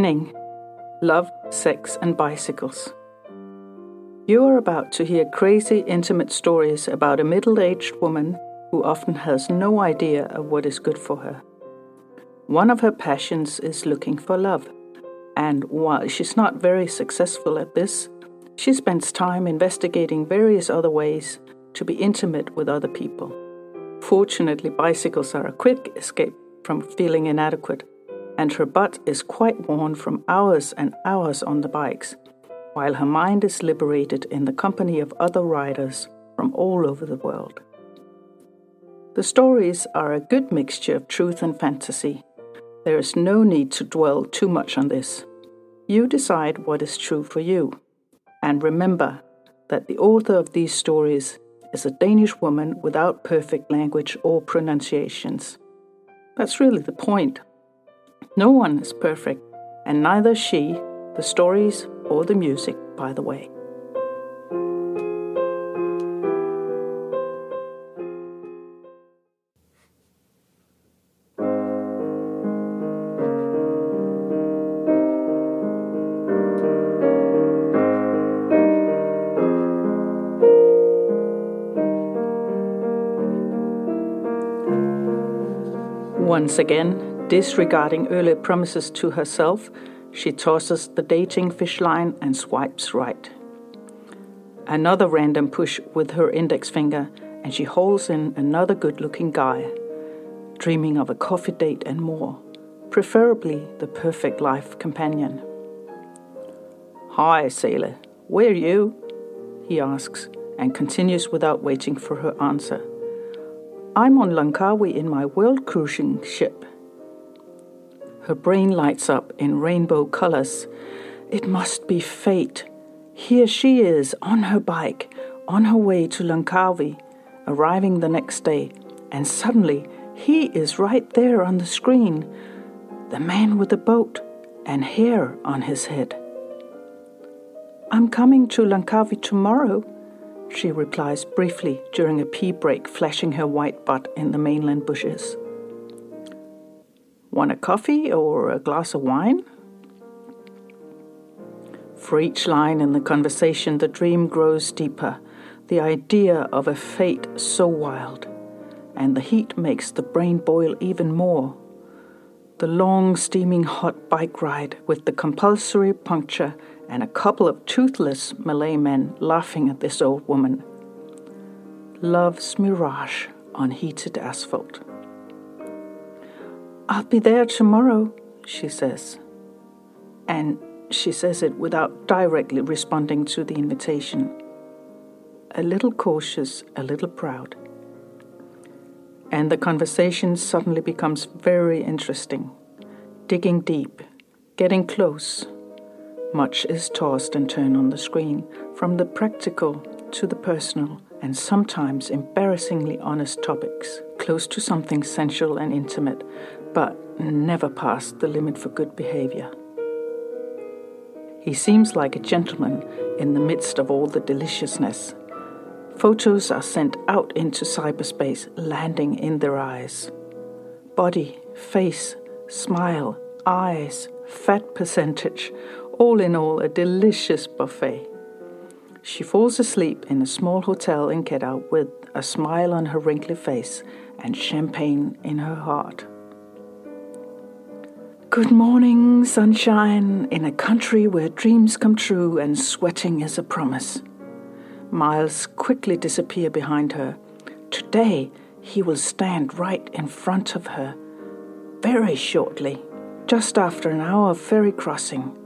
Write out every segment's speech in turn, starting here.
Spinning Love, Sex, and Bicycles. You are about to hear crazy, intimate stories about a middle aged woman who often has no idea of what is good for her. One of her passions is looking for love, and while she's not very successful at this, she spends time investigating various other ways to be intimate with other people. Fortunately, bicycles are a quick escape from feeling inadequate and her butt is quite worn from hours and hours on the bikes, while her mind is liberated in the company of other riders from all over the world. The stories are a good mixture of truth and fantasy. There is no need to dwell too much on this. You decide what is true for you. And remember that the author of these stories is a Danish woman without perfect language or pronunciations. That's really the point. No one is perfect, and neither she, the stories, or the music, by the way. Once again, Disregarding earlier promises to herself, she tosses the dating fish line and swipes right. Another random push with her index finger, and she hauls in another good looking guy, dreaming of a coffee date and more, preferably the perfect life companion. Hi, sailor, where are you? he asks, and continues without waiting for her answer. I'm on Langkawi in my world cruising ship. Her brain lights up in rainbow colors. It must be fate. Here she is on her bike, on her way to Langkawi, arriving the next day, and suddenly he is right there on the screen the man with the boat and hair on his head. I'm coming to Langkawi tomorrow, she replies briefly during a pee break, flashing her white butt in the mainland bushes. Want a coffee or a glass of wine? For each line in the conversation, the dream grows deeper, the idea of a fate so wild, and the heat makes the brain boil even more. The long, steaming hot bike ride with the compulsory puncture and a couple of toothless Malay men laughing at this old woman. Love's mirage on heated asphalt. I'll be there tomorrow, she says. And she says it without directly responding to the invitation. A little cautious, a little proud. And the conversation suddenly becomes very interesting, digging deep, getting close. Much is tossed and turned on the screen, from the practical to the personal, and sometimes embarrassingly honest topics, close to something sensual and intimate, but never passed the limit for good behavior. He seems like a gentleman in the midst of all the deliciousness. Photos are sent out into cyberspace, landing in their eyes. Body, face, smile, eyes, fat percentage, all in all, a delicious buffet. She falls asleep in a small hotel in Kedah with a smile on her wrinkly face and champagne in her heart. Good morning, sunshine, in a country where dreams come true and sweating is a promise. Miles quickly disappear behind her. Today, he will stand right in front of her. Very shortly, just after an hour of ferry crossing.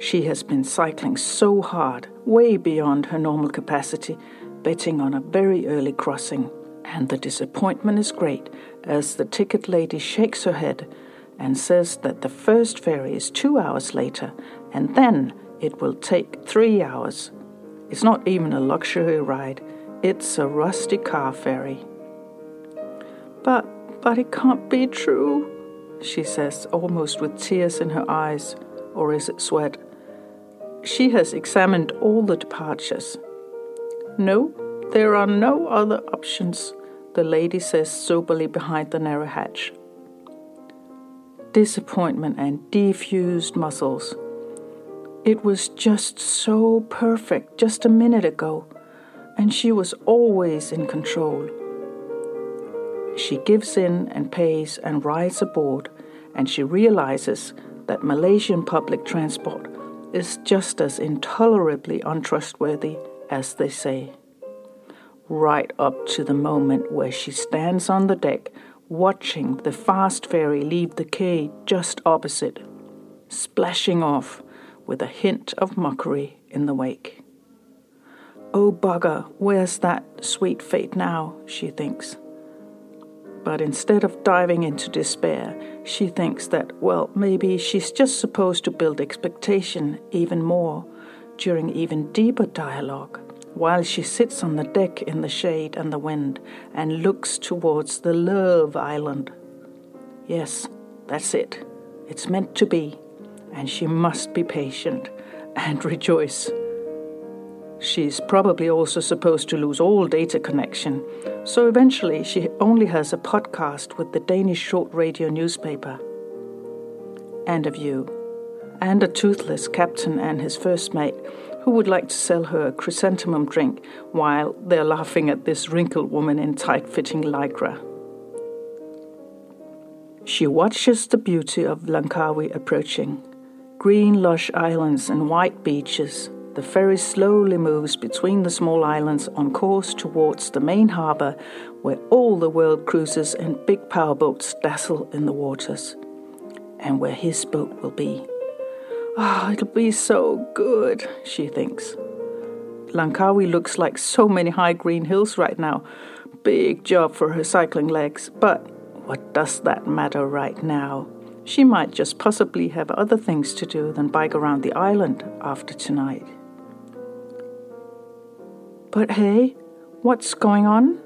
She has been cycling so hard, way beyond her normal capacity, betting on a very early crossing. And the disappointment is great as the ticket lady shakes her head and says that the first ferry is two hours later, and then it will take three hours. It's not even a luxury ride, it's a rusty car ferry. But, but it can't be true, she says, almost with tears in her eyes, or is it sweat? She has examined all the departures. No, there are no other options, the lady says soberly behind the narrow hatch. Disappointment and defused muscles. It was just so perfect just a minute ago, and she was always in control. She gives in and pays and rides aboard, and she realizes that Malaysian public transport is just as intolerably untrustworthy as they say. Right up to the moment where she stands on the deck watching the fast ferry leave the quay just opposite, splashing off with a hint of mockery in the wake. Oh bugger, where's that sweet fate now? she thinks. But instead of diving into despair, she thinks that, well, maybe she's just supposed to build expectation even more during even deeper dialogue while she sits on the deck in the shade and the wind and looks towards the Love Island. Yes, that's it. It's meant to be, and she must be patient and rejoice. She's probably also supposed to lose all data connection, so eventually she only has a podcast with the Danish short radio newspaper. And a view, and a toothless captain and his first mate who would like to sell her a chrysanthemum drink while they're laughing at this wrinkled woman in tight fitting lycra. She watches the beauty of Langkawi approaching green, lush islands and white beaches the ferry slowly moves between the small islands on course towards the main harbour where all the world cruisers and big powerboats dazzle in the waters, and where his boat will be. Ah, oh, it'll be so good, she thinks. Langkawi looks like so many high green hills right now. Big job for her cycling legs, but what does that matter right now? She might just possibly have other things to do than bike around the island after tonight. But hey, what's going on?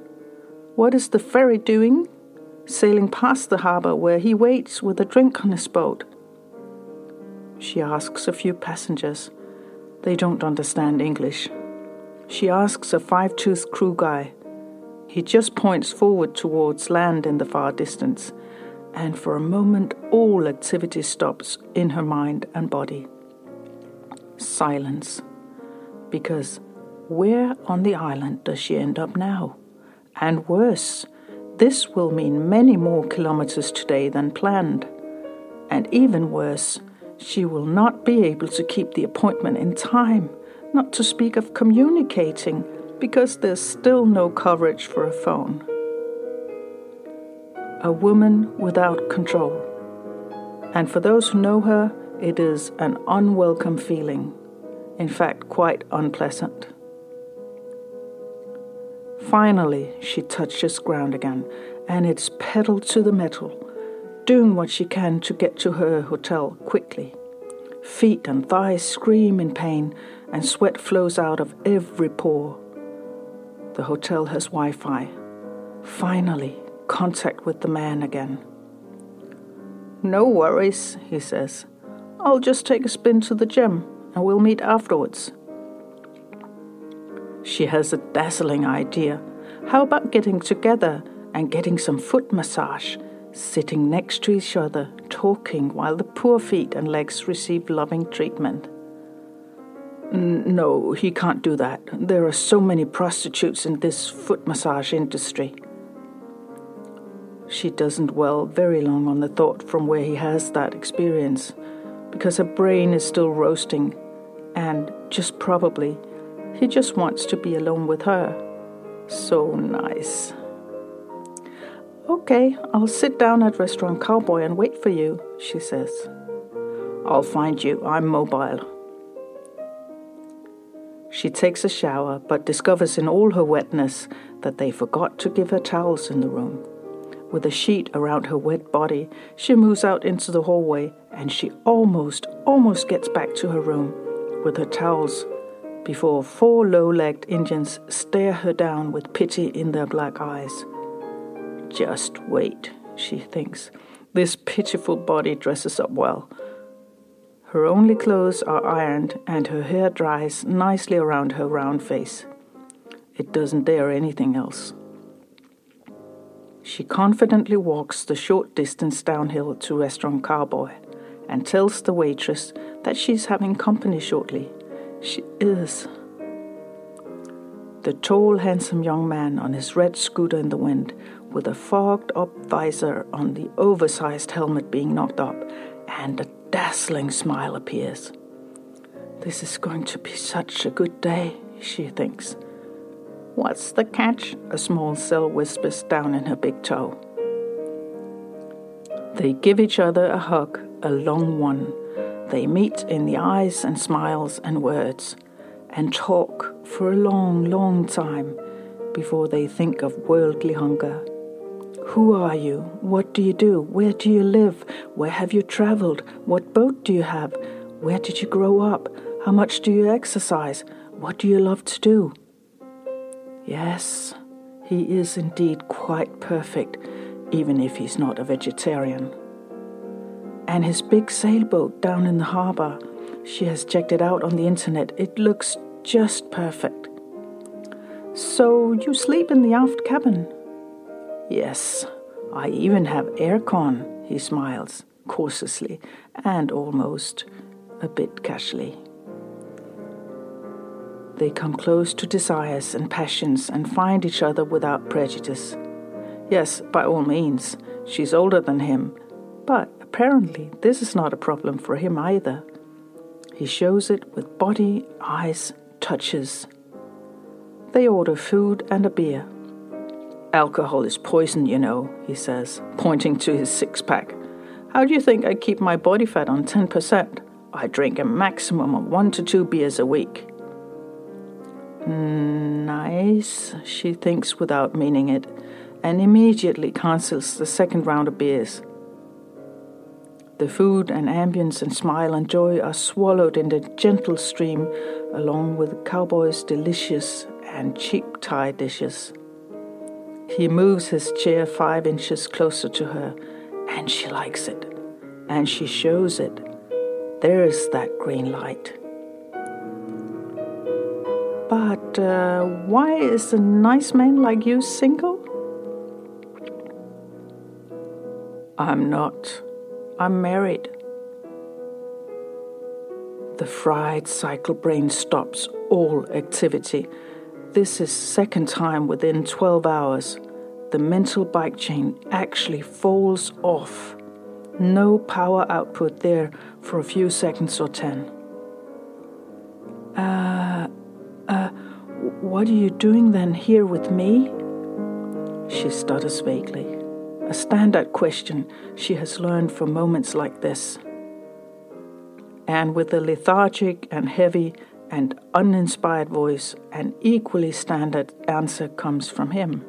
What is the ferry doing? Sailing past the harbour where he waits with a drink on his boat. She asks a few passengers. They don't understand English. She asks a five toothed crew guy. He just points forward towards land in the far distance, and for a moment all activity stops in her mind and body. Silence. Because where on the island does she end up now? And worse, this will mean many more kilometers today than planned. And even worse, she will not be able to keep the appointment in time, not to speak of communicating, because there's still no coverage for a phone. A woman without control. And for those who know her, it is an unwelcome feeling, in fact, quite unpleasant. Finally, she touches ground again, and it's pedal to the metal, doing what she can to get to her hotel quickly. Feet and thighs scream in pain, and sweat flows out of every pore. The hotel has Wi Fi. Finally, contact with the man again. No worries, he says. I'll just take a spin to the gym and we'll meet afterwards. She has a dazzling idea. How about getting together and getting some foot massage, sitting next to each other, talking while the poor feet and legs receive loving treatment? No, he can't do that. There are so many prostitutes in this foot massage industry. She doesn't dwell very long on the thought from where he has that experience, because her brain is still roasting, and just probably he just wants to be alone with her. So nice. Okay, I'll sit down at Restaurant Cowboy and wait for you, she says. I'll find you. I'm mobile. She takes a shower, but discovers in all her wetness that they forgot to give her towels in the room. With a sheet around her wet body, she moves out into the hallway and she almost, almost gets back to her room with her towels before four low legged Indians stare her down with pity in their black eyes. Just wait, she thinks. This pitiful body dresses up well. Her only clothes are ironed, and her hair dries nicely around her round face. It doesn't dare anything else. She confidently walks the short distance downhill to Restaurant Cowboy and tells the waitress that she's having company shortly. She is. The tall, handsome young man on his red scooter in the wind, with a fogged up visor on the oversized helmet being knocked up, and a dazzling smile appears. This is going to be such a good day, she thinks. What's the catch? A small cell whispers down in her big toe. They give each other a hug, a long one. They meet in the eyes and smiles and words, and talk for a long, long time before they think of worldly hunger. Who are you? What do you do? Where do you live? Where have you traveled? What boat do you have? Where did you grow up? How much do you exercise? What do you love to do? Yes, he is indeed quite perfect, even if he's not a vegetarian. And his big sailboat down in the harbor, she has checked it out on the internet. It looks just perfect. So you sleep in the aft cabin? Yes, I even have aircon, he smiles, cautiously and almost a bit casually. They come close to desires and passions and find each other without prejudice. Yes, by all means, she's older than him, but apparently this is not a problem for him either. He shows it with body, eyes, touches. They order food and a beer. Alcohol is poison, you know, he says, pointing to his six pack. How do you think I keep my body fat on 10%? I drink a maximum of one to two beers a week. Nice, she thinks without meaning it, and immediately cancels the second round of beers. The food and ambience and smile and joy are swallowed in the gentle stream along with the cowboy's delicious and cheap Thai dishes. He moves his chair five inches closer to her, and she likes it, and she shows it. There's that green light. But uh, why is a nice man like you single? I'm not. I'm married. The fried cycle brain stops all activity. This is second time within 12 hours. The mental bike chain actually falls off. No power output there for a few seconds or 10. Uh, uh, what are you doing then here with me? She stutters vaguely. A standard question she has learned for moments like this. And with a lethargic and heavy and uninspired voice, an equally standard answer comes from him.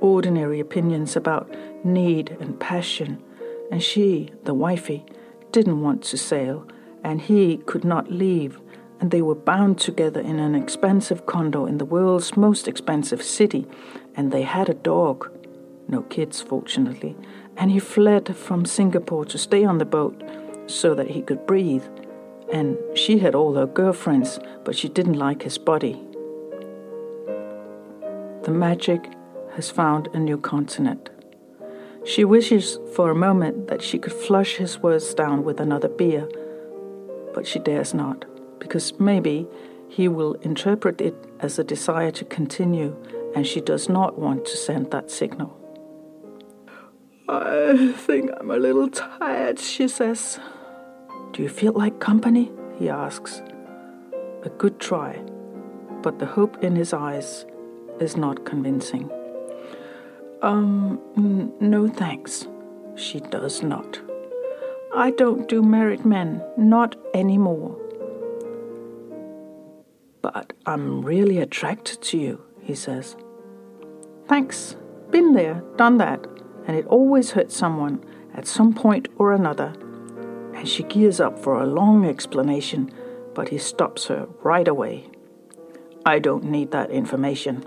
Ordinary opinions about need and passion, and she, the wifey, didn't want to sail, and he could not leave and they were bound together in an expensive condo in the world's most expensive city, and they had a dog. No kids, fortunately. And he fled from Singapore to stay on the boat so that he could breathe. And she had all her girlfriends, but she didn't like his body. The magic has found a new continent. She wishes for a moment that she could flush his words down with another beer, but she dares not because maybe he will interpret it as a desire to continue, and she does not want to send that signal. I think I'm a little tired, she says. Do you feel like company? he asks. A good try, but the hope in his eyes is not convincing. Um, n- no thanks. She does not. I don't do married men, not anymore. But I'm really attracted to you, he says. Thanks. Been there, done that, and it always hurts someone at some point or another. And she gears up for a long explanation, but he stops her right away. I don't need that information.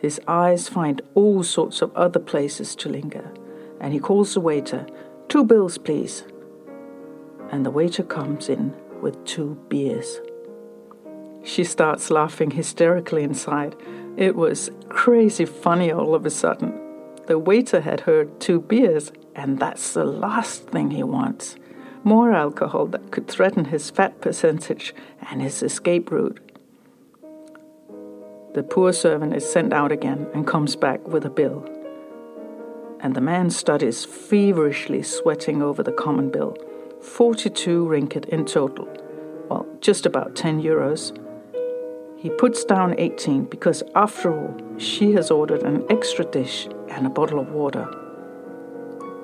His eyes find all sorts of other places to linger, and he calls the waiter, Two bills, please. And the waiter comes in with two beers. She starts laughing hysterically inside, It was crazy funny all of a sudden. The waiter had heard two beers, and that's the last thing he wants. More alcohol that could threaten his fat percentage and his escape route. The poor servant is sent out again and comes back with a bill. And the man studies feverishly sweating over the common bill. 42 ringgit in total. Well, just about 10 euros. He puts down 18 because, after all, she has ordered an extra dish and a bottle of water.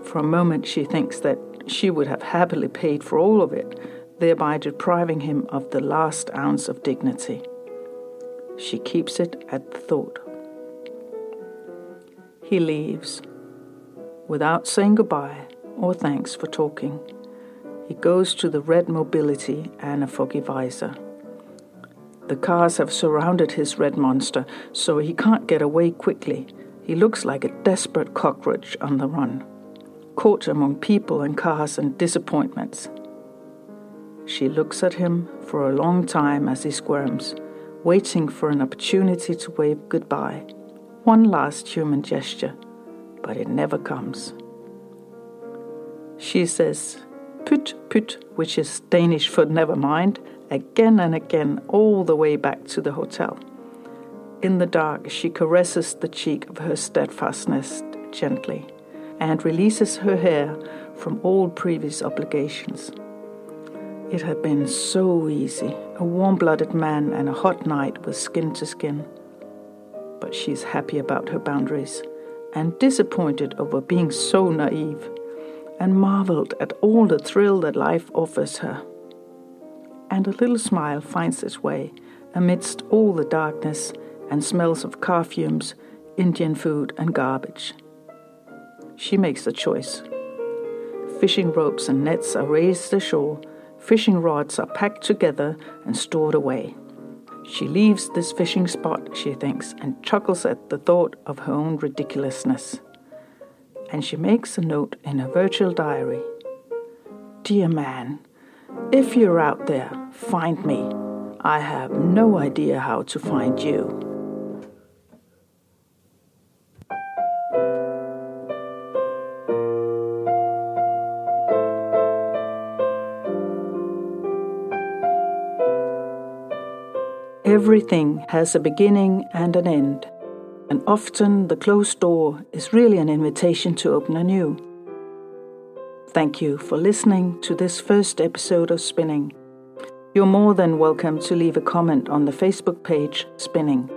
For a moment, she thinks that she would have happily paid for all of it, thereby depriving him of the last ounce of dignity. She keeps it at the thought. He leaves without saying goodbye or thanks for talking. He goes to the red mobility and a foggy visor. The cars have surrounded his red monster, so he can't get away quickly. He looks like a desperate cockroach on the run, caught among people and cars and disappointments. She looks at him for a long time as he squirms waiting for an opportunity to wave goodbye. One last human gesture, but it never comes. She says, pyt, pyt, which is Danish for never mind, again and again, all the way back to the hotel. In the dark, she caresses the cheek of her steadfastness gently and releases her hair from all previous obligations. It had been so easy a warm blooded man and a hot night with skin to skin. But she's happy about her boundaries and disappointed over being so naive and marveled at all the thrill that life offers her. And a little smile finds its way amidst all the darkness and smells of car fumes, Indian food, and garbage. She makes a choice. Fishing ropes and nets are raised ashore Fishing rods are packed together and stored away. She leaves this fishing spot, she thinks, and chuckles at the thought of her own ridiculousness. And she makes a note in her virtual diary Dear man, if you're out there, find me. I have no idea how to find you. Everything has a beginning and an end, and often the closed door is really an invitation to open anew. Thank you for listening to this first episode of Spinning. You're more than welcome to leave a comment on the Facebook page Spinning.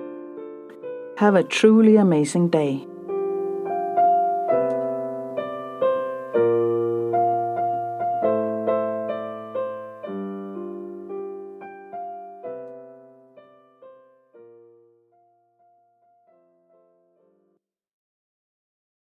Have a truly amazing day.